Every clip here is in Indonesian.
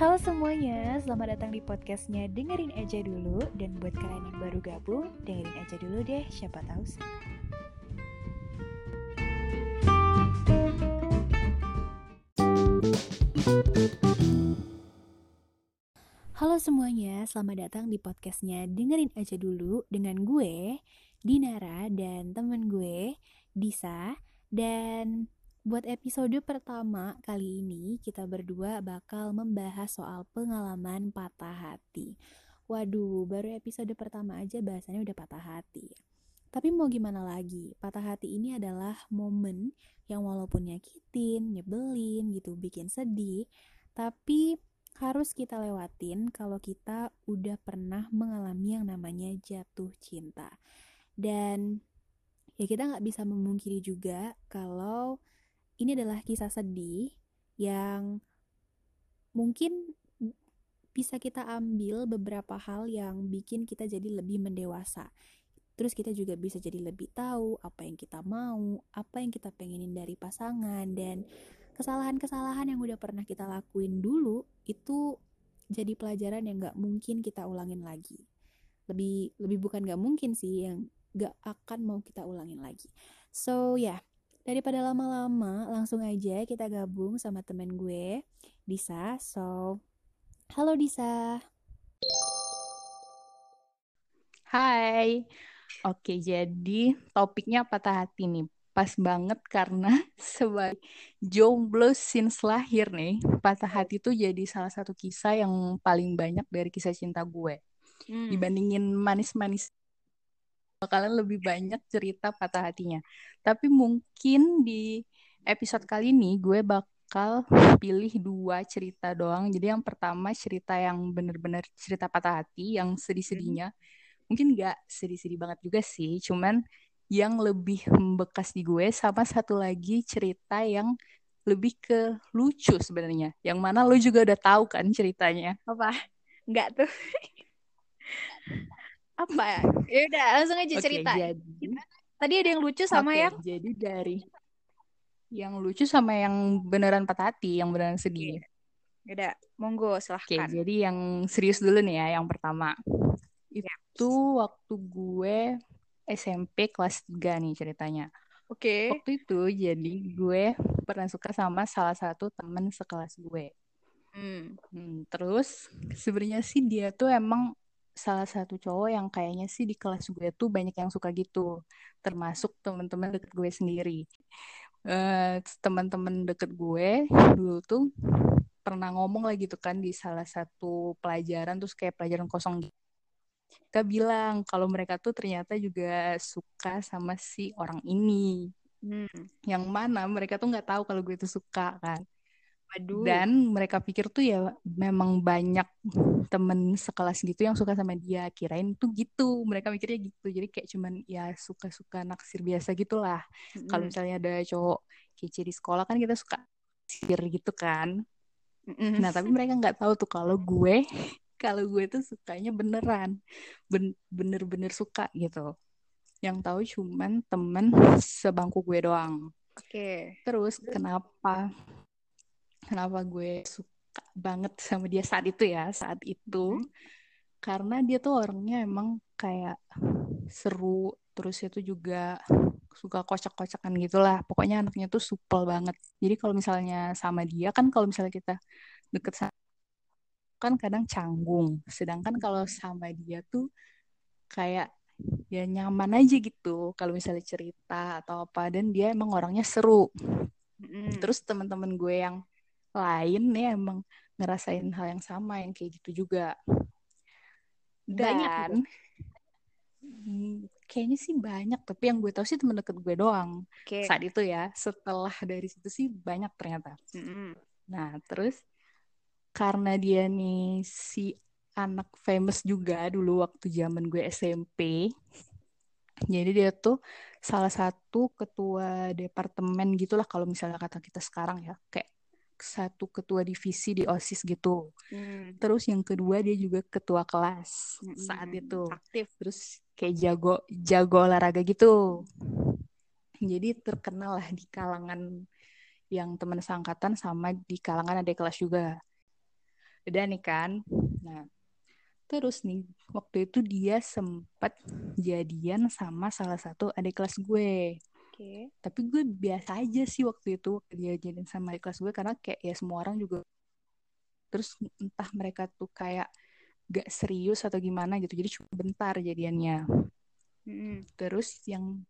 Halo semuanya, selamat datang di podcastnya Dengerin aja dulu. Dan buat kalian yang baru gabung, dengerin aja dulu deh, siapa tahu sih. Halo semuanya, selamat datang di podcastnya Dengerin aja dulu Dengan gue, Dinara, dan temen gue, Disa Dan Buat episode pertama kali ini, kita berdua bakal membahas soal pengalaman patah hati. Waduh, baru episode pertama aja bahasanya udah patah hati. Tapi mau gimana lagi, patah hati ini adalah momen yang walaupun nyakitin, nyebelin gitu, bikin sedih, tapi harus kita lewatin kalau kita udah pernah mengalami yang namanya jatuh cinta. Dan ya kita nggak bisa memungkiri juga kalau ini adalah kisah sedih yang mungkin bisa kita ambil beberapa hal yang bikin kita jadi lebih mendewasa. Terus kita juga bisa jadi lebih tahu apa yang kita mau, apa yang kita pengenin dari pasangan dan kesalahan-kesalahan yang udah pernah kita lakuin dulu itu jadi pelajaran yang gak mungkin kita ulangin lagi. Lebih lebih bukan gak mungkin sih yang gak akan mau kita ulangin lagi. So ya, yeah, Daripada lama-lama, langsung aja kita gabung sama temen gue, Disa. So, halo Disa. Hai. Oke, jadi topiknya patah hati nih. Pas banget karena sebagai jomblo since lahir nih, patah hati tuh jadi salah satu kisah yang paling banyak dari kisah cinta gue. Hmm. Dibandingin manis-manis bakalan lebih banyak cerita patah hatinya. Tapi mungkin di episode kali ini gue bakal pilih dua cerita doang. Jadi yang pertama cerita yang bener-bener cerita patah hati, yang sedih-sedihnya. Mungkin gak sedih-sedih banget juga sih, cuman yang lebih membekas di gue sama satu lagi cerita yang lebih ke lucu sebenarnya. Yang mana lo juga udah tahu kan ceritanya. Apa? Enggak tuh. apa ya? Ya udah langsung aja okay, cerita. Jadi, Tadi ada yang lucu sama okay, yang jadi dari yang lucu sama yang beneran patah hati, yang beneran sedih. Ya udah, monggo silahkan. Oke, okay, jadi yang serius dulu nih ya, yang pertama. Ya. Itu waktu gue SMP kelas 3 nih ceritanya. Oke. Okay. Waktu itu jadi gue pernah suka sama salah satu temen sekelas gue. Hmm. hmm terus sebenarnya sih dia tuh emang salah satu cowok yang kayaknya sih di kelas gue tuh banyak yang suka gitu termasuk teman-teman deket gue sendiri. Uh, teman-teman deket gue dulu tuh pernah ngomong lagi tuh kan di salah satu pelajaran terus kayak pelajaran kosong gitu. Kita bilang kalau mereka tuh ternyata juga suka sama si orang ini. Hmm. yang mana mereka tuh nggak tahu kalau gue itu suka kan Aduh. Dan mereka pikir tuh ya memang banyak temen sekelas gitu yang suka sama dia. Kirain tuh gitu. Mereka mikirnya gitu. Jadi kayak cuman ya suka-suka naksir biasa gitulah. Mm. Kalau misalnya ada cowok kece di sekolah kan kita suka naksir gitu kan. Mm. Nah tapi mereka nggak tahu tuh kalau gue kalau gue tuh sukanya beneran ben bener-bener suka gitu. Yang tahu cuman temen sebangku gue doang. Oke. Okay. Terus kenapa kenapa gue suka banget sama dia saat itu ya saat itu. Hmm. karena dia tuh orangnya emang kayak seru terus itu juga suka kocak-kocakan gitulah pokoknya anaknya tuh supel banget. Jadi kalau misalnya sama dia kan kalau misalnya kita deket sama kan kadang canggung. Sedangkan kalau sama dia tuh kayak ya nyaman aja gitu. Kalau misalnya cerita atau apa dan dia emang orangnya seru. Mm. terus teman-teman gue yang lain nih emang ngerasain hal yang sama yang kayak gitu juga. Dan banyak hmm, kayaknya sih banyak tapi yang gue tahu sih temen deket gue doang. Okay. saat itu ya setelah dari situ sih banyak ternyata. Mm-hmm. nah terus karena dia nih si anak famous juga dulu waktu zaman gue SMP jadi dia tuh salah satu ketua departemen gitulah kalau misalnya kata kita sekarang ya. Kayak satu ketua divisi di OSIS gitu. Hmm. Terus yang kedua dia juga ketua kelas hmm. saat itu. Aktif. Terus kayak jago jago olahraga gitu. Jadi terkenal lah di kalangan yang teman seangkatan sama di kalangan adik kelas juga. udah nih kan nah terus nih waktu itu dia sempat jadian sama salah satu adik kelas gue Oke. tapi gue biasa aja sih waktu itu waktu dia jadian sama adik kelas gue karena kayak ya semua orang juga terus entah mereka tuh kayak gak serius atau gimana gitu jadi cuma bentar jadiannya Mm-mm. terus yang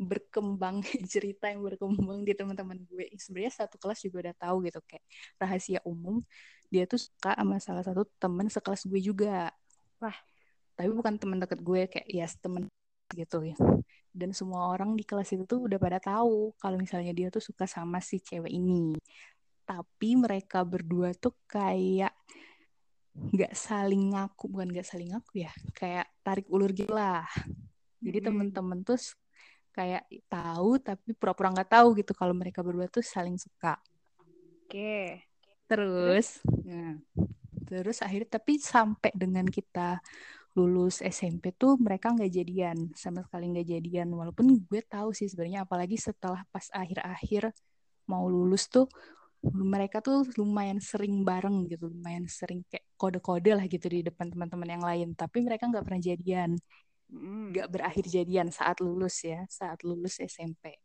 berkembang cerita yang berkembang di teman-teman gue sebenarnya satu kelas juga udah tahu gitu kayak rahasia umum dia tuh suka sama salah satu temen sekelas gue juga Wah. tapi bukan teman deket gue kayak ya temen gitu ya dan semua orang di kelas itu tuh udah pada tahu kalau misalnya dia tuh suka sama si cewek ini tapi mereka berdua tuh kayak nggak saling ngaku bukan nggak saling ngaku ya kayak tarik ulur gitu lah jadi Mm-mm. temen-temen tuh kayak tahu tapi pura-pura nggak tahu gitu kalau mereka berdua tuh saling suka Oke. terus nah, terus akhirnya tapi sampai dengan kita lulus SMP tuh mereka nggak jadian sama sekali nggak jadian walaupun gue tahu sih sebenarnya apalagi setelah pas akhir-akhir mau lulus tuh mereka tuh lumayan sering bareng gitu lumayan sering kayak kode-kode lah gitu di depan teman-teman yang lain tapi mereka nggak pernah jadian Mm-mm. nggak berakhir jadian saat lulus ya saat lulus SMP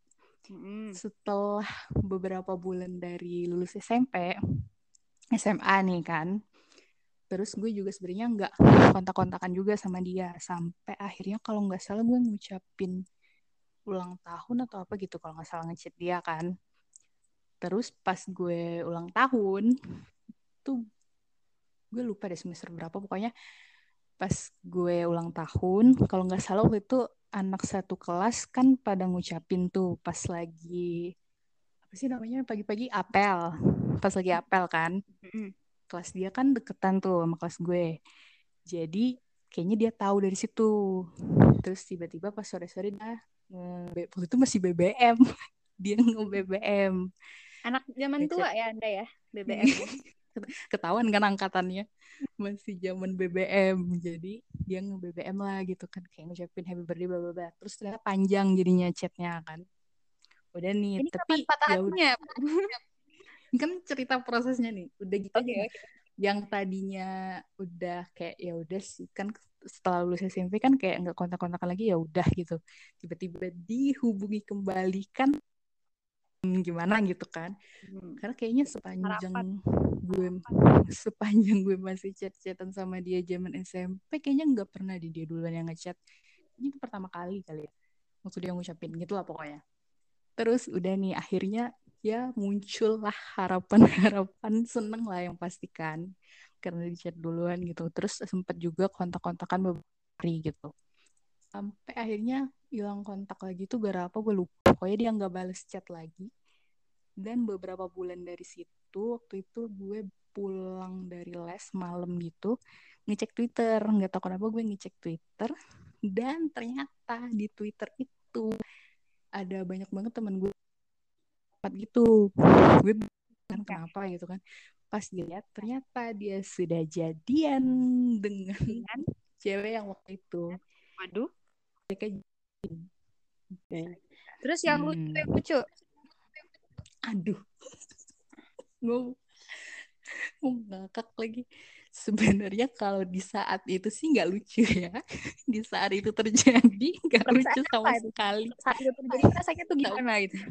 Mm-mm. setelah beberapa bulan dari lulus SMP SMA nih kan terus gue juga sebenarnya nggak kontak-kontakan juga sama dia. Sampai akhirnya kalau nggak salah gue ngucapin ulang tahun atau apa gitu kalau nggak salah ngechat dia kan. Terus pas gue ulang tahun tuh gue lupa deh semester berapa. Pokoknya pas gue ulang tahun kalau nggak salah waktu itu anak satu kelas kan pada ngucapin tuh pas lagi apa sih namanya pagi-pagi apel. Pas lagi apel kan. Kelas dia kan deketan tuh sama kelas gue. Jadi kayaknya dia tahu dari situ. Terus tiba-tiba pas sore-sore dia nge- waktu itu masih BBM dia nge BBM Anak zaman tua ya Anda ya, BBM. ya? ketahuan kan angkatannya. Masih zaman BBM jadi dia nge BBM lah gitu kan. Kayak ngucapin happy birthday bla bla bla. Terus ternyata panjang jadinya chatnya kan. Udah nih Ini tapi kapan patah ya hatinya? kan cerita prosesnya nih udah gitu Oke, aja yang tadinya udah kayak ya udah sih kan setelah lulus SMP kan kayak nggak kontak-kontakan lagi ya udah gitu. Tiba-tiba dihubungi kembali kan hmm, gimana gitu kan. Hmm. karena kayaknya sepanjang Harapan. gue sepanjang gue masih chat-chatan sama dia zaman SMP kayaknya nggak pernah di dia duluan yang ngechat. Ini pertama kali kali ya waktu dia ngucapin gitu lah pokoknya. Terus udah nih akhirnya ya muncullah harapan-harapan seneng lah yang pastikan karena di chat duluan gitu. Terus sempet juga kontak-kontakan beberapa hari gitu. Sampai akhirnya hilang kontak lagi tuh gara apa gue lupa. Pokoknya dia nggak bales chat lagi. Dan beberapa bulan dari situ waktu itu gue pulang dari les malam gitu ngecek Twitter. Nggak tahu kenapa gue ngecek Twitter. Dan ternyata di Twitter itu ada banyak banget temen gue dapat gitu gue kan kenapa gitu kan pas dilihat ternyata dia sudah jadian dengan Dengan? cewek yang waktu itu Waduh. mereka Terus yang lucu, Hmm. yang lucu. aduh gue mau ngakak lagi sebenarnya kalau di saat itu sih nggak lucu ya di saat itu terjadi nggak lucu sama itu? sekali Saat itu terjadi rasanya tuh gimana gitu?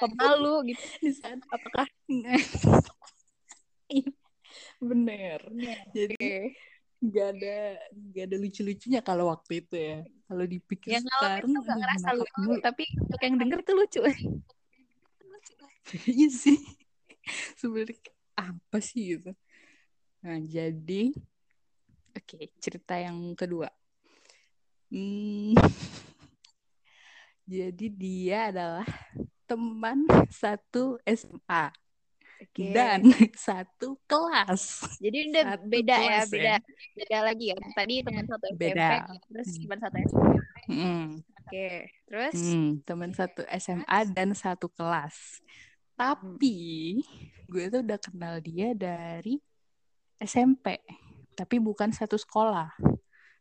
Pemalu gitu. di saat Apakah? Iya, bener jadi nggak ada nggak ada lucu-lucunya kalau waktu itu ya kalau dipikir Yang sekarang tuh gak ngerasa lucu, mulu. tapi untuk yang denger tuh lucu. iya sih sebenarnya apa sih gitu nah jadi oke cerita yang kedua hmm, jadi dia adalah teman satu SMA Oke. dan satu kelas Jadi udah Satu beda ya, beda ya. beda lagi ya. Tadi teman satu SMP, Beda. terus Hmm. teman satu SMP. Hmm, Oke, terus hmm, teman satu SMA dan satu kelas tapi gue tuh udah kenal dia dari SMP tapi bukan satu sekolah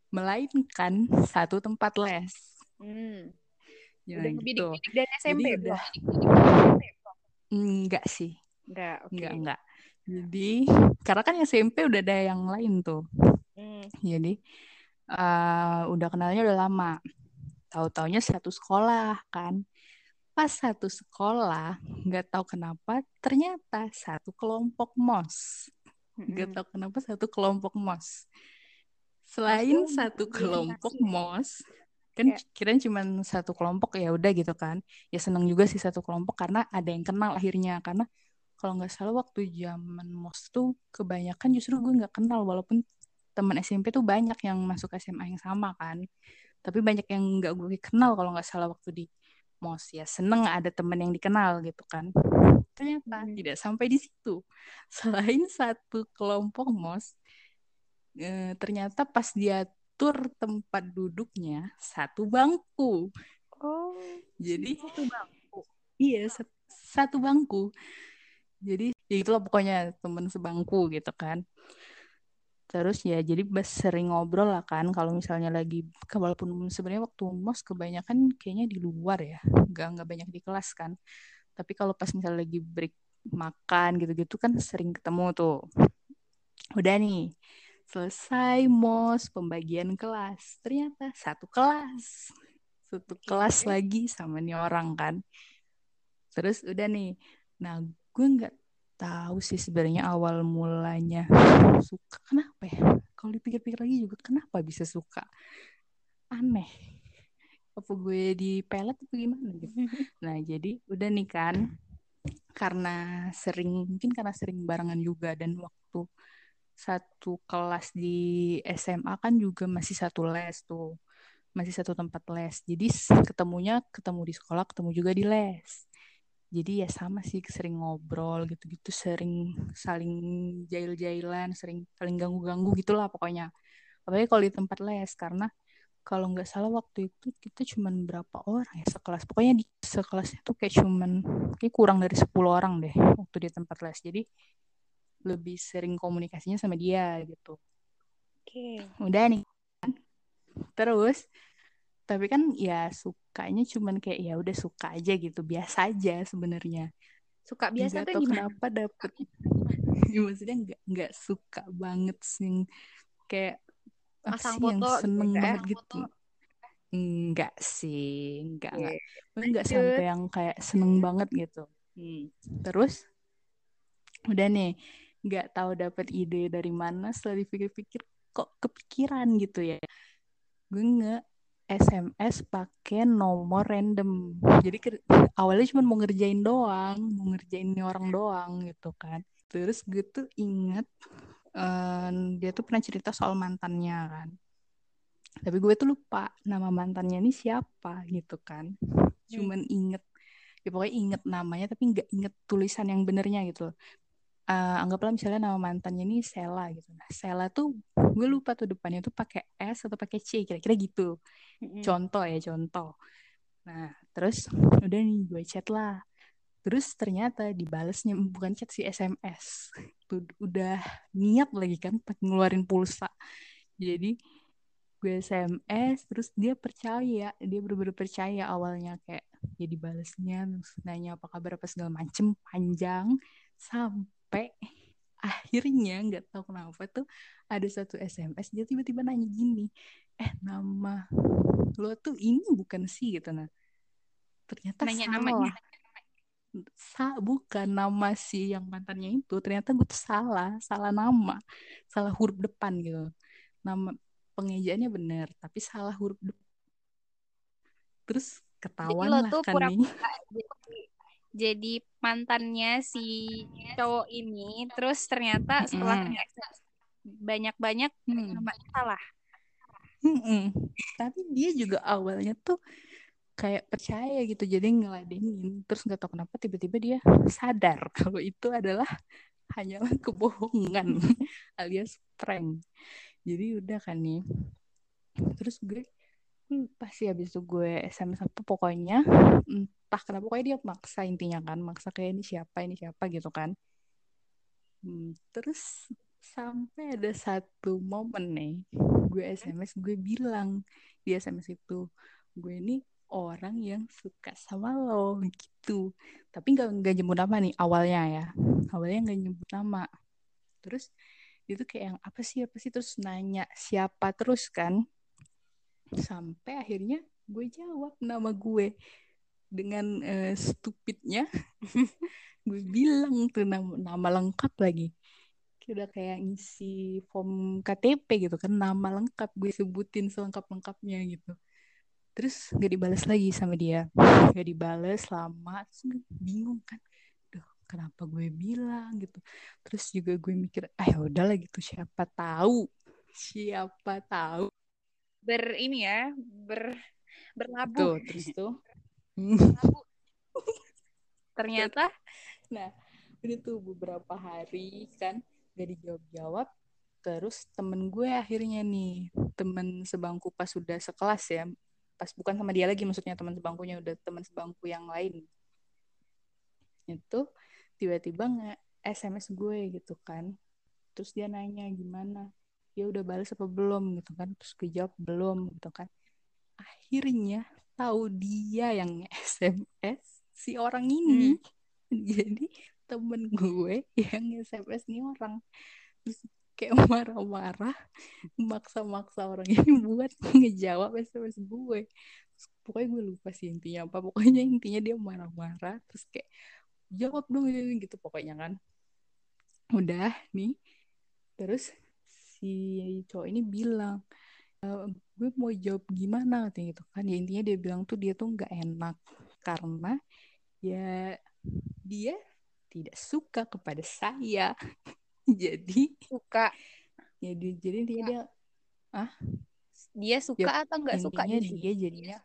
melainkan satu tempat les hmm, ya udah gitu dari SMP. udah- belum? enggak sih Enggak, oke. enggak enggak Jadi karena kan SMP udah ada yang lain tuh. Hmm. Jadi uh, udah kenalnya udah lama. Tahu-taunya satu sekolah kan. Pas satu sekolah, nggak tahu kenapa ternyata satu kelompok mos. Nggak tahu kenapa satu kelompok mos. Selain satu kelompok mos, kan Kayak- kirain cuma satu kelompok ya udah gitu kan. Ya seneng juga sih satu kelompok karena ada yang kenal akhirnya. Karena kalau nggak salah waktu zaman mos tuh kebanyakan justru gue nggak kenal walaupun teman SMP tuh banyak yang masuk SMA yang sama kan. Tapi banyak yang nggak gue kenal kalau nggak salah waktu di mos ya seneng ada teman yang dikenal gitu kan. Ternyata Hmm. tidak sampai di situ. Selain satu kelompok mos eh, ternyata pas diatur tempat duduknya satu bangku Oh, jadi satu bangku. Iya, sat- satu bangku. Jadi ya itulah pokoknya temen sebangku gitu kan. Terus ya jadi bas sering ngobrol lah kan kalau misalnya lagi walaupun sebenarnya waktu mos kebanyakan kayaknya di luar ya, nggak nggak banyak di kelas kan. Tapi kalau pas misalnya lagi break makan gitu-gitu kan sering ketemu tuh. Udah nih, selesai mos pembagian kelas. Ternyata satu kelas. Satu kelas lagi sama nih orang kan. Terus udah nih. Nah, gue nggak tahu sih sebenarnya awal mulanya suka kenapa ya? Kalau dipikir-pikir lagi juga kenapa bisa suka? Aneh. Apa gue di pelet apa gimana gitu. Nah, jadi udah nih kan. Karena sering mungkin karena sering barengan juga dan waktu satu kelas di SMA kan juga masih satu les tuh. Masih satu tempat les. Jadi ketemunya ketemu di sekolah, ketemu juga di les jadi ya sama sih sering ngobrol gitu-gitu sering saling jail-jailan sering saling ganggu-ganggu gitulah pokoknya apalagi kalau di tempat les karena kalau nggak salah waktu itu kita cuman berapa orang ya sekelas pokoknya di sekelasnya tuh kayak cuman kayak kurang dari 10 orang deh waktu di tempat les jadi lebih sering komunikasinya sama dia gitu Oke. udah nih terus tapi kan ya sukanya cuman kayak ya udah suka aja gitu biasa aja sebenarnya Suka biasa tuh gimana? kenapa dapet ya, maksudnya nggak nggak suka banget sih kayak apa Pasang sih yang foto gitu seneng enggak ya? banget gitu enggak sih enggak enggak Maksudnya nggak Lanjut. sampai yang kayak seneng banget gitu Hmm. terus udah nih nggak tahu dapet ide dari mana setelah dipikir-pikir kok kepikiran gitu ya. Gue nge SMS pakai nomor random. Jadi ke- awalnya cuma mau ngerjain doang mau ngerjain ini orang doang gitu kan. Terus gue tuh inget eh, dia tuh pernah cerita soal mantannya kan. Tapi gue tuh lupa nama mantannya ini siapa gitu kan. Cuman inget ya pokoknya inget namanya tapi nggak inget tulisan yang benernya gitu Eh, anggaplah misalnya nama mantannya ini Sela gitu. Nah Sela tuh gue lupa tuh depannya tuh pakai S atau pakai C kira-kira gitu. Mm-mm. contoh ya contoh. Nah terus udah nih gue chat lah. Terus ternyata dibalesnya bukan chat sih SMS tuh udah niat lagi kan ngeluarin pulsa. Jadi gue SMS terus dia percaya. Dia bener-bener percaya awalnya kayak ya dibalesnya terus nanya apa kabar apa segala macem panjang sampai akhirnya nggak tahu kenapa tuh ada satu SMS dia tiba-tiba nanya gini eh nama lo tuh ini bukan sih gitu. Nah ternyata Nanya salah. namanya. Sa bukan nama si yang mantannya itu ternyata gue tuh salah salah nama salah huruf depan gitu. Nama pengejaannya bener tapi salah huruf depan terus Jadi ketahuan lo lah tuh kan pura jadi, mantannya si cowok ini, terus ternyata setelah di-accept banyak-banyak Hmm. namanya salah. Mm-mm. Tapi dia juga awalnya tuh kayak percaya gitu, jadi ngeladenin. Terus nggak tahu kenapa tiba-tiba dia sadar kalau itu adalah hanyalah kebohongan alias prank. Jadi udah kan nih. Terus gue lupa sih habis itu gue SMS apa pokoknya entah kenapa pokoknya dia maksa intinya kan maksa kayak ini siapa ini siapa gitu kan. Hmm, terus sampai ada satu momen nih gue SMS gue bilang di SMS itu gue ini orang yang suka sama lo gitu. Tapi nggak nggak nyebut nama nih awalnya ya. Awalnya nggak nyebut nama. Terus itu kayak yang apa sih apa sih? Terus nanya siapa? Terus kan sampai akhirnya gue jawab nama gue dengan uh, stupidnya. Gue bilang tuh nama, nama lengkap lagi. Udah kayak ngisi form KTP gitu kan nama lengkap. Gue sebutin selengkap lengkapnya gitu. Terus gak dibalas lagi sama dia. Gak dibalas lama terus bingung kan. Duh, kenapa gue bilang gitu. Terus juga gue mikir ah ya udahlah gitu siapa tahu siapa tahu. Ber ini ya ber berlabuh tuh terus tuh ternyata. Nah udah tuh beberapa hari kan gak dijawab-jawab terus temen gue akhirnya nih temen sebangku pas sudah sekelas ya pas bukan sama dia lagi maksudnya teman sebangkunya udah teman sebangku yang lain. Itu tiba-tiba nge SMS gue gitu kan terus dia nanya gimana dia udah balas apa belum? gitu kan terus gue jawab belum gitu kan. Akhirnya tahu dia yang SMS si orang ini. Hmm. jadi temen gue yang SMS nih orang. Terus kayak marah-marah maksa-maksa orang ini buat ngejawab SMS gue. Terus, pokoknya gue lupa sih intinya apa. Pokoknya intinya dia marah-marah terus kayak jawab dong gitu pokoknya kan. Udah nih. Terus si cowok ini bilang e, gue mau jawab gimana? katanya gitu kan. Ya intinya dia bilang tuh dia tuh nggak enak karena ya dia tidak suka kepada saya. Jadi suka. Ya jadi dia dia ah? Dia suka ya, atau nggak suka? dia dia jadinya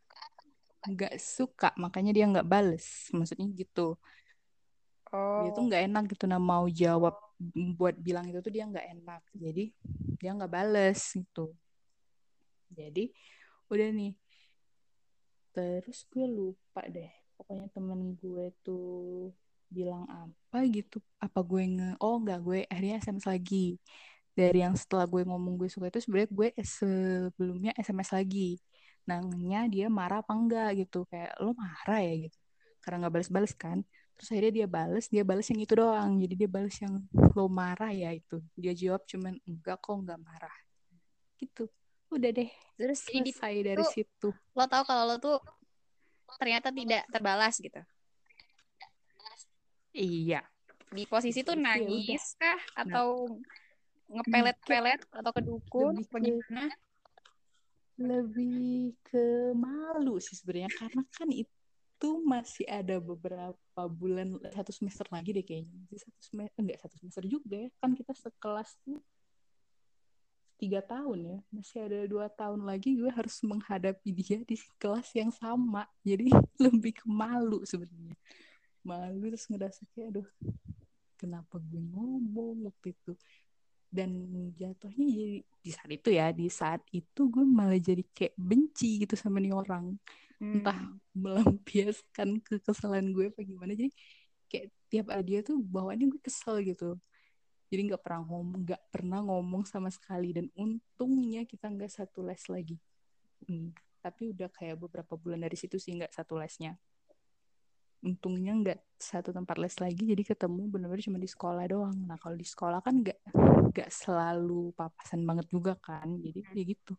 nggak suka? makanya dia nggak bales. Maksudnya gitu. Oh. dia tuh oh. nggak enak gitu. Nah mau jawab buat bilang itu tuh dia nggak enak. Jadi dia nggak bales gitu jadi udah nih. Terus gue lupa deh pokoknya temen gue tuh bilang apa gitu. Apa gue nge oh nggak gue akhirnya SMS lagi. Dari yang setelah gue ngomong gue suka itu sebenarnya gue sebelumnya SMS lagi. Nanya dia marah apa enggak gitu. Kayak lo marah ya? gitu. Karena nggak balas-balas kan. Terus akhirnya dia bales dia bales yang itu doang. Jadi dia bales yang lo marah ya? itu. Dia jawab cuman enggak kok nggak marah. Gitu udah deh terus selesai dari tuh, situ. lo tau kalau lo tuh ternyata tidak terbalas gitu? Iya. Di posisi tuh ya nangis kah nah. atau ngepelet-pelet atau kedukun? Lebih bagaimana? lebih ke malu sih sebenarnya karena kan itu masih ada beberapa bulan satu semester lagi deh kayaknya. Satu semester enggak satu semester juga ya. Kan kita sekelas tuh tiga tahun ya. Masih ada dua tahun lagi gue harus menghadapi dia di kelas yang sama. Jadi lebih ke malu sebenarnya. Malu terus ngerasa kayak aduh kenapa gue ngomong waktu itu? Dan jatuhnya jadi di saat itu ya di saat itu gue malah jadi kayak benci gitu sama nih orang. Hmm. entah melampiaskan kekesalan gue apa gimana. Jadi kayak tiap ada dia tuh bawaannya gue kesel gitu jadi nggak pernah ngomong nggak pernah ngomong sama sekali. Dan untungnya kita nggak satu les lagi. Hmm. tapi udah kayak beberapa bulan dari situ sih nggak satu lesnya. Untungnya nggak satu tempat les lagi jadi ketemu benar-benar cuma di sekolah doang. Nah kalau di sekolah kan nggak nggak selalu papasan banget juga kan. Jadi kayak gitu.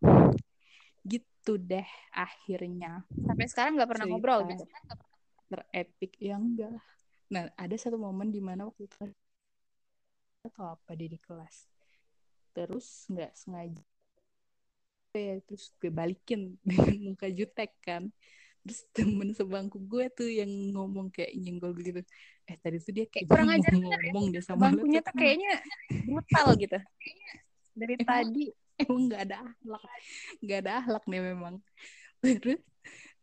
Gitu deh akhirnya. Sampai sekarang nggak pernah ngobrol gitu? terepik ya enggak nah ada satu momen di mana waktu itu atau apa dia di kelas. Terus nggak sengaja. Ya terus gue balikin dengan muka jutek kan. Terus temen sebangku gue tuh yang ngomong kayak nyenggol gitu. Eh tadi tuh dia kayak kurang aja ngomong deh sama bangkunya tuh kayaknya brutal gitu. Dari emang, tadi. emang nggak ada ahlak. Nggak ada ahlak nih memang. Terus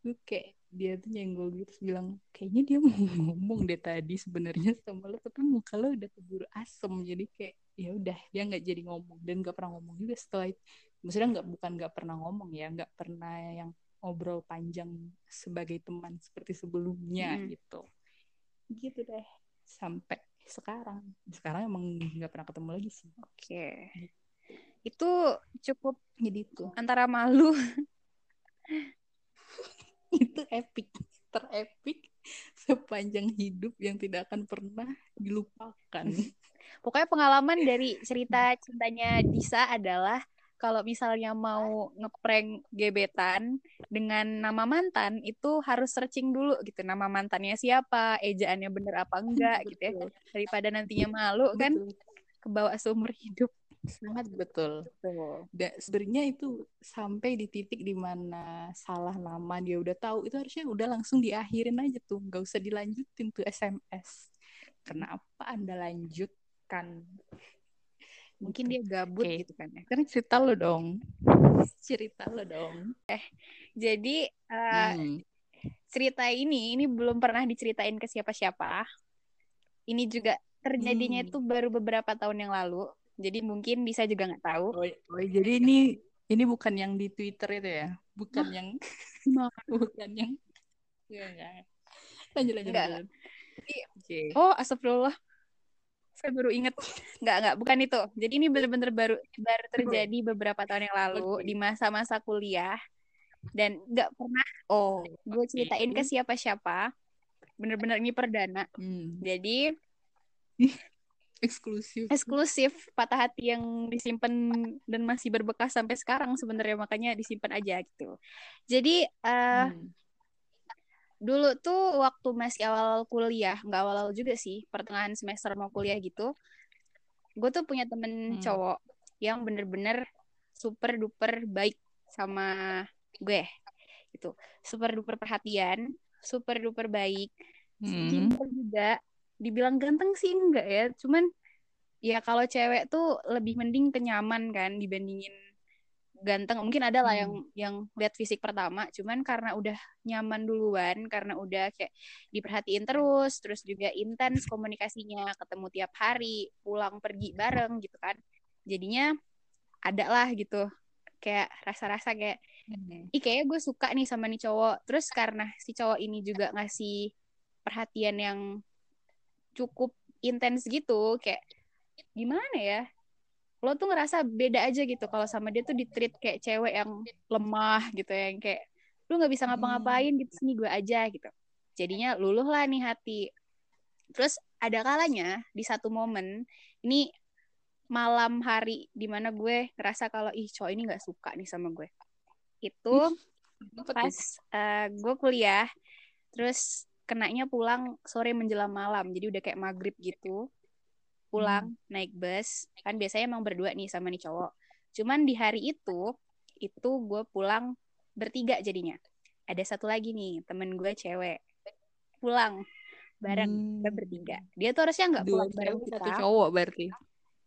gue kayak dia tuh nyenggol gitu terus bilang kayaknya dia mau ngomong deh tadi sebenarnya sama lo tapi muka lo udah keburu asem. Jadi kayak ya udah dia nggak jadi ngomong dan nggak pernah ngomong juga setelah itu maksudnya nggak bukan nggak pernah ngomong ya nggak pernah yang ngobrol panjang sebagai teman seperti sebelumnya hmm. gitu. Gitu deh sampai sekarang. Sekarang emang nggak pernah ketemu lagi sih. Oke. Okay. itu cukup jadi itu. antara malu itu epic terepik sepanjang hidup yang tidak akan pernah dilupakan. Pokoknya pengalaman dari cerita cintanya Disa adalah kalau misalnya mau ngeprank gebetan dengan nama mantan itu harus searching dulu gitu nama mantannya siapa ejaannya bener apa enggak gitu ya daripada nantinya malu kan kebawa seumur hidup sangat betul. Dan sebenarnya itu sampai di titik di mana salah nama dia udah tahu itu harusnya udah langsung diakhirin aja tuh, nggak usah dilanjutin tuh SMS. Kenapa anda lanjutkan? Mungkin dia gabut okay. gitu kan ya. Karena cerita lo dong. cerita lo dong. Eh, jadi uh, hmm. cerita ini ini belum pernah diceritain ke siapa-siapa. Ini juga terjadinya hmm. itu baru beberapa tahun yang lalu. Jadi mungkin bisa juga nggak tahu. Oh, oh, jadi ini ini bukan yang di Twitter itu ya? Bukan yang bukan yang ya, ya. Lanjut lanjut. Enggak. lanjut. Okay. Oh, astagfirullah saya baru inget nggak nggak bukan itu jadi ini benar-benar baru baru terjadi beberapa tahun yang lalu di masa-masa kuliah dan nggak pernah oh gue ceritain ke siapa-siapa bener-bener ini perdana hmm. jadi eksklusif. Eksklusif patah hati yang disimpan dan masih berbekas sampai sekarang sebenarnya makanya disimpan aja gitu. Jadi uh, hmm. dulu tuh waktu masih awal kuliah nggak awal, awal juga sih pertengahan semester mau kuliah gitu gue tuh punya temen hmm. cowok yang bener-bener super duper baik sama gue itu super duper perhatian super duper baik hmm. juga dibilang ganteng sih enggak ya. Cuman ya kalau cewek tuh lebih mending kenyaman kan dibandingin ganteng. Mungkin ada lah hmm. yang yang lihat fisik pertama. Cuman karena udah nyaman duluan karena udah kayak diperhatiin terus terus juga intens komunikasinya ketemu tiap hari pulang pergi bareng gitu kan. Jadinya ada lah gitu kayak rasa-rasa kayak hmm. ih kayaknya gue suka nih sama nih cowok. Terus karena si cowok ini juga ngasih perhatian yang cukup intens gitu kayak gimana ya? Lo tuh ngerasa beda aja gitu kalau sama dia tuh di treat kayak cewek yang lemah gitu ya, yang kayak lu nggak bisa ngapa-ngapain gitu sini gue aja gitu. Jadinya luluh lah nih hati. Terus ada kalanya di satu momen ini malam hari di mana gue ngerasa kalau ih cowok ini nggak suka nih sama gue. Itu pas uh, gue kuliah terus kenanya pulang sore menjelang malam. Jadi udah kayak maghrib gitu. Pulang hmm. naik bus. Kan biasanya emang berdua nih sama nih cowok. Cuman di hari itu itu gue pulang bertiga jadinya. Ada satu lagi nih temen gue cewek. Pulang bareng hmm. kita bertiga. Dia tuh harusnya nggak pulang bareng kita. satu cowok berarti.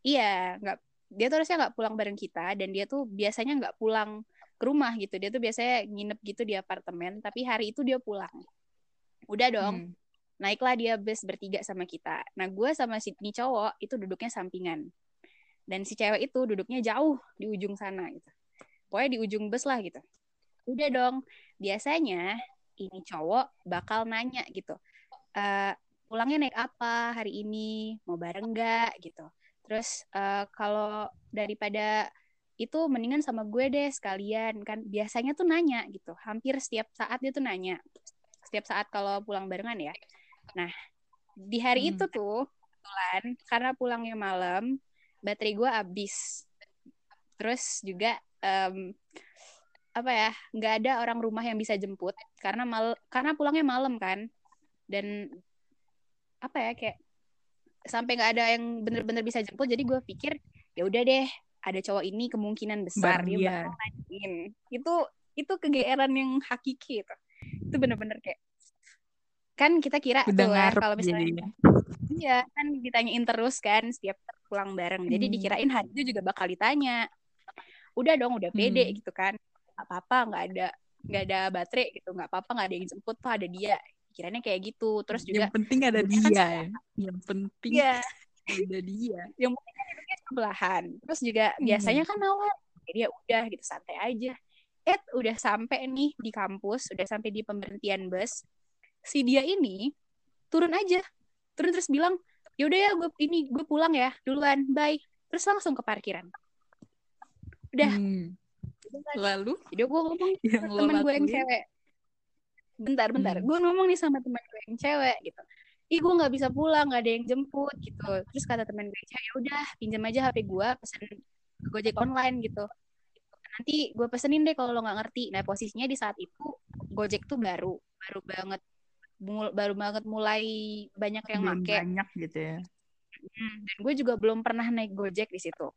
Iya nggak dia tuh harusnya nggak pulang bareng kita dan dia tuh biasanya nggak pulang ke rumah gitu. Dia tuh biasanya nginep gitu di apartemen tapi hari itu dia pulang udah dong. Hmm. Naiklah dia bus bertiga sama kita. Nah gue sama si ini cowok itu duduknya sampingan. Dan si cewek itu duduknya jauh di ujung sana gitu. Pokoknya di ujung bus lah gitu. Udah dong. Biasanya ini cowok bakal nanya gitu uh, pulangnya naik apa hari ini? Mau bareng nggak? gitu. Terus uh, kalau daripada itu mendingan sama gue deh sekalian. Kan biasanya tuh nanya gitu. Hampir setiap saat dia tuh nanya setiap saat kalau pulang barengan ya Nah, di hari hmm. itu tuh kebetulan karena pulangnya malam, baterai gue habis. Terus juga um, apa ya, nggak ada orang rumah yang bisa jemput karena mal karena pulangnya malam kan. Dan apa ya kayak sampai nggak ada yang bener-bener bisa jemput jadi gue pikir ya udah deh ada cowok ini kemungkinan besar dia bakal nanyain itu itu kegeeran yang hakiki itu itu bener-bener kayak kan kita kira Udah tuh ya kalau misalnya iya kan ditanyain terus kan setiap pulang bareng jadi hmm. dikirain hari itu juga bakal ditanya udah dong udah pede hmm. gitu kan nggak apa-apa nggak ada nggak ada baterai gitu nggak apa-apa nggak ada yang jemput tuh ada dia kiranya kayak gitu terus juga yang penting ada dia kan, ya. yang penting ya. ada dia yang penting kan duduknya sebelahan terus juga hmm. biasanya kan awal jadi ya udah gitu santai aja eh udah sampai nih di kampus udah sampai di pemberhentian bus si dia ini turun aja. Turun terus bilang yaudah ya gue ini gue pulang ya duluan bye. Terus langsung ke parkiran. Udah. Hmm. lalu? Jadi gue ngomong yang temen gue yang cewek. Bentar bentar. Hmm. gue ngomong nih sama teman gue yang cewek gitu. Ih gue nggak bisa pulang nggak ada yang jemput gitu. Terus kata teman gue cewek ya udah pinjam aja hp gue pesen gojek online gitu nanti gue pesenin deh kalau lo nggak ngerti. Nah posisinya di saat itu gojek tuh baru baru banget baru banget mulai banyak yang belum make. banyak gitu ya. Hmm, dan gue juga belum pernah naik gojek di situ.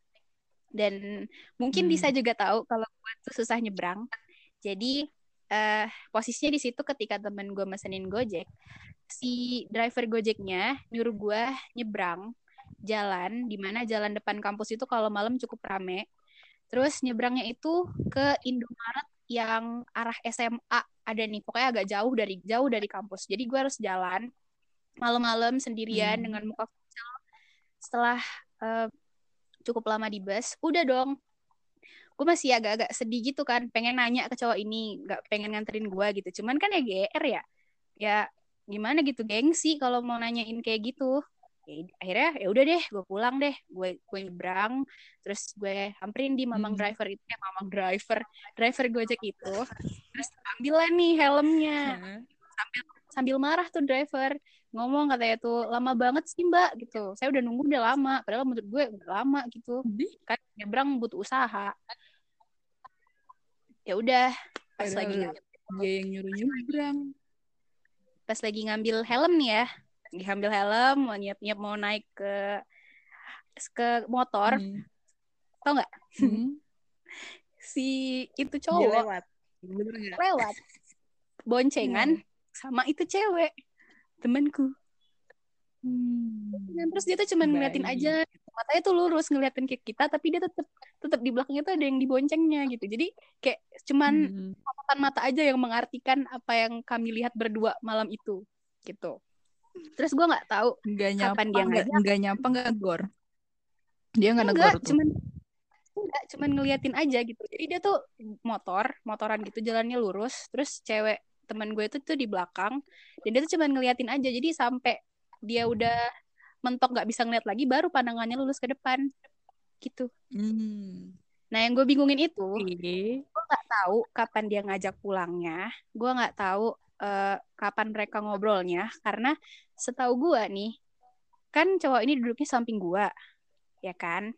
Dan mungkin hmm. bisa juga tahu kalau gue tuh susah nyebrang. Jadi uh, posisinya di situ ketika temen gue mesenin gojek si driver gojeknya nyuruh gue nyebrang jalan di mana jalan depan kampus itu kalau malam cukup rame terus nyebrangnya itu ke Indomaret yang arah SMA ada nih. Pokoknya agak jauh dari jauh dari kampus. Jadi gue harus jalan malam-malam sendirian hmm. dengan muka kecil setelah uh, cukup lama di bus udah dong. Gue masih agak-agak sedih gitu kan. Pengen nanya ke cowok ini nggak pengen nganterin gue gitu. Cuman kan ya GR ya. Ya gimana gitu gengsi kalau mau nanyain kayak gitu ya, akhirnya ya udah deh gue pulang deh. Gue gue nyebrang terus gue hamperin di mamang hmm. driver itu ya mamang driver driver gojek itu terus ambil nih helmnya. Hmm. sambil sambil marah tuh driver. Ngomong katanya tuh lama banget sih mbak gitu. Saya udah nunggu udah lama padahal menurut gue udah lama gitu. Kan nyebrang butuh usaha. Ya udah pas padahal lagi dia yang nyuruh nyebrang. pas lagi ngambil helm nih ya lagi ambil helm mau nyiap-nyiap mau naik ke ke motor hmm. tau nggak hmm. si itu cowok dia lewat lewat boncengan hmm. sama itu cewek temanku hmm. terus dia tuh cuma ngeliatin aja matanya tuh lurus ngeliatin ke kita tapi dia tetep tetep di belakangnya tuh ada yang diboncengnya gitu jadi kayak cuman hmm. mata aja yang mengartikan apa yang kami lihat berdua malam itu gitu terus gue nggak tahu nggak nyapa, kapan dia ngajak. nggak nyapa nggak gor. Dia nggak negor tuh. cuman enggak cuman ngeliatin aja gitu. Jadi dia tuh motor motoran gitu jalannya lurus. Terus cewek teman gue itu tuh di belakang. Dan dia tuh cuma ngeliatin aja. Jadi sampai dia udah mentok nggak bisa ngeliat lagi baru pandangannya lulus ke depan. Gitu. Hmm. nah yang gue bingungin itu gue nggak tahu kapan dia ngajak pulangnya. Gue nggak tahu uh, kapan mereka ngobrolnya karena setahu gue nih kan cowok ini duduknya samping gue ya kan?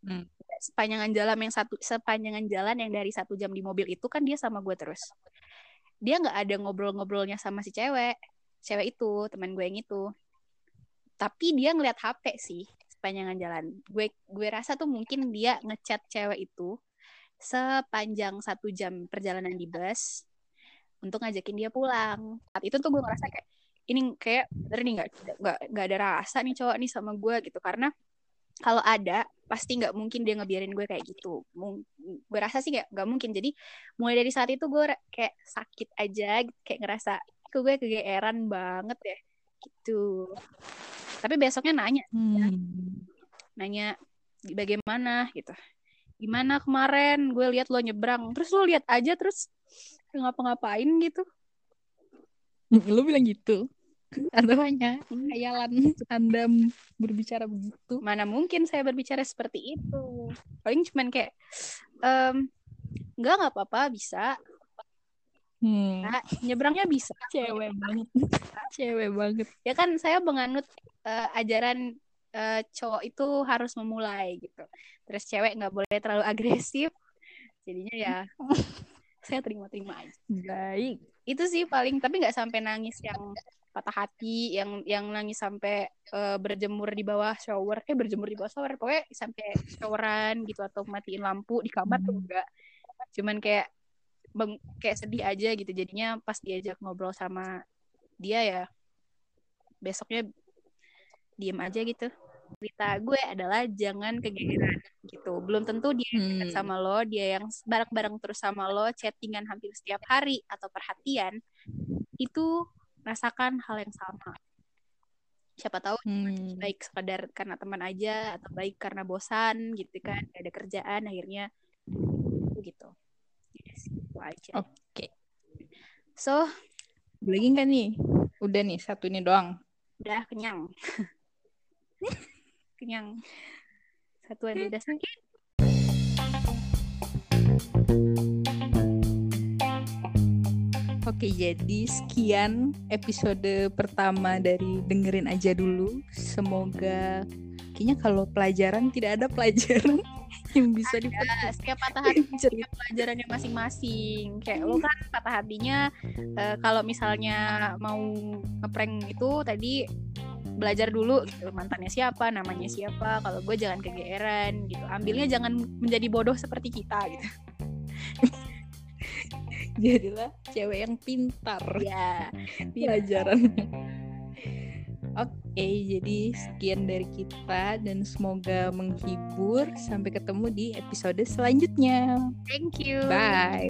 Hmm. sepanjangan jalan yang satu sepanjangan jalan yang dari satu jam di mobil itu kan dia sama gue terus. Dia nggak ada ngobrol-ngobrolnya sama si cewek. Cewek itu teman gue yang itu. Tapi dia ngeliat HP sih sepanjangan jalan. Gue gue rasa tuh mungkin dia ngechat cewek itu sepanjang satu jam perjalanan di bus untuk ngajakin dia pulang. Saat itu tuh gue ngerasa kayak ini kayak bener nih nggak ada rasa nih cowok nih sama gue gitu. Karena kalau ada pasti nggak mungkin dia ngebiarin gue kayak gitu. Mung gue rasa sih nggak nggak mungkin. Jadi mulai dari saat itu gue kayak sakit aja kayak ngerasa ke gue kegeeran banget ya gitu. Tapi besoknya nanya hmm. ya. nanya bagaimana? gitu. Gimana kemarin? Gue lihat lo nyebrang. Terus lo lihat aja terus ngapa-ngapain gitu lo bilang gitu atau hanya khayalan anda berbicara begitu mana mungkin saya berbicara seperti itu paling cuman kayak um, enggak nggak apa-apa bisa Hmm. Nah, nyebrangnya bisa. Cewek banget. Cewek banget. Ya kan saya menganut uh, ajaran uh, cowok itu harus memulai gitu. Terus cewek nggak boleh terlalu agresif. Jadinya ya saya terima-terima aja. Baik. Itu sih paling tapi nggak sampai nangis yang patah hati yang yang nangis sampai uh, berjemur di bawah shower eh berjemur di bawah shower pokoknya sampai showeran gitu atau matiin lampu di kamar hmm. tuh enggak cuman kayak beng kayak sedih aja gitu jadinya pas diajak ngobrol sama dia ya besoknya diem aja gitu cerita gue adalah jangan kegeeran gitu belum tentu dia hmm. sama lo dia yang bareng-bareng terus sama lo chattingan hampir setiap hari atau perhatian itu rasakan hal yang sama siapa tahu hmm. baik sekadar karena teman aja atau baik karena bosan gitu kan ada kerjaan akhirnya gitu aja. Oke. Okay. So, lagi nggak nih? Udah nih satu ini doang. Udah kenyang. kenyang. Satu aja udah sakit. Oke, jadi sekian episode pertama dari dengerin aja dulu. Semoga kayaknya kalau pelajaran tidak ada pelajaran yang bisa dipetik. setiap patah hati punya pelajarannya masing-masing. Kayak lo kan patah hatinya uh, kalau misalnya mau ngeprank itu tadi belajar dulu gitu mantannya siapa namanya siapa kalau gue jangan kegeeran gitu ambilnya jangan menjadi bodoh seperti kita gitu jadilah cewek yang pintar ya pelajarannya Oke, jadi sekian dari kita dan semoga menghibur. Sampai ketemu di episode selanjutnya. Thank you. Bye.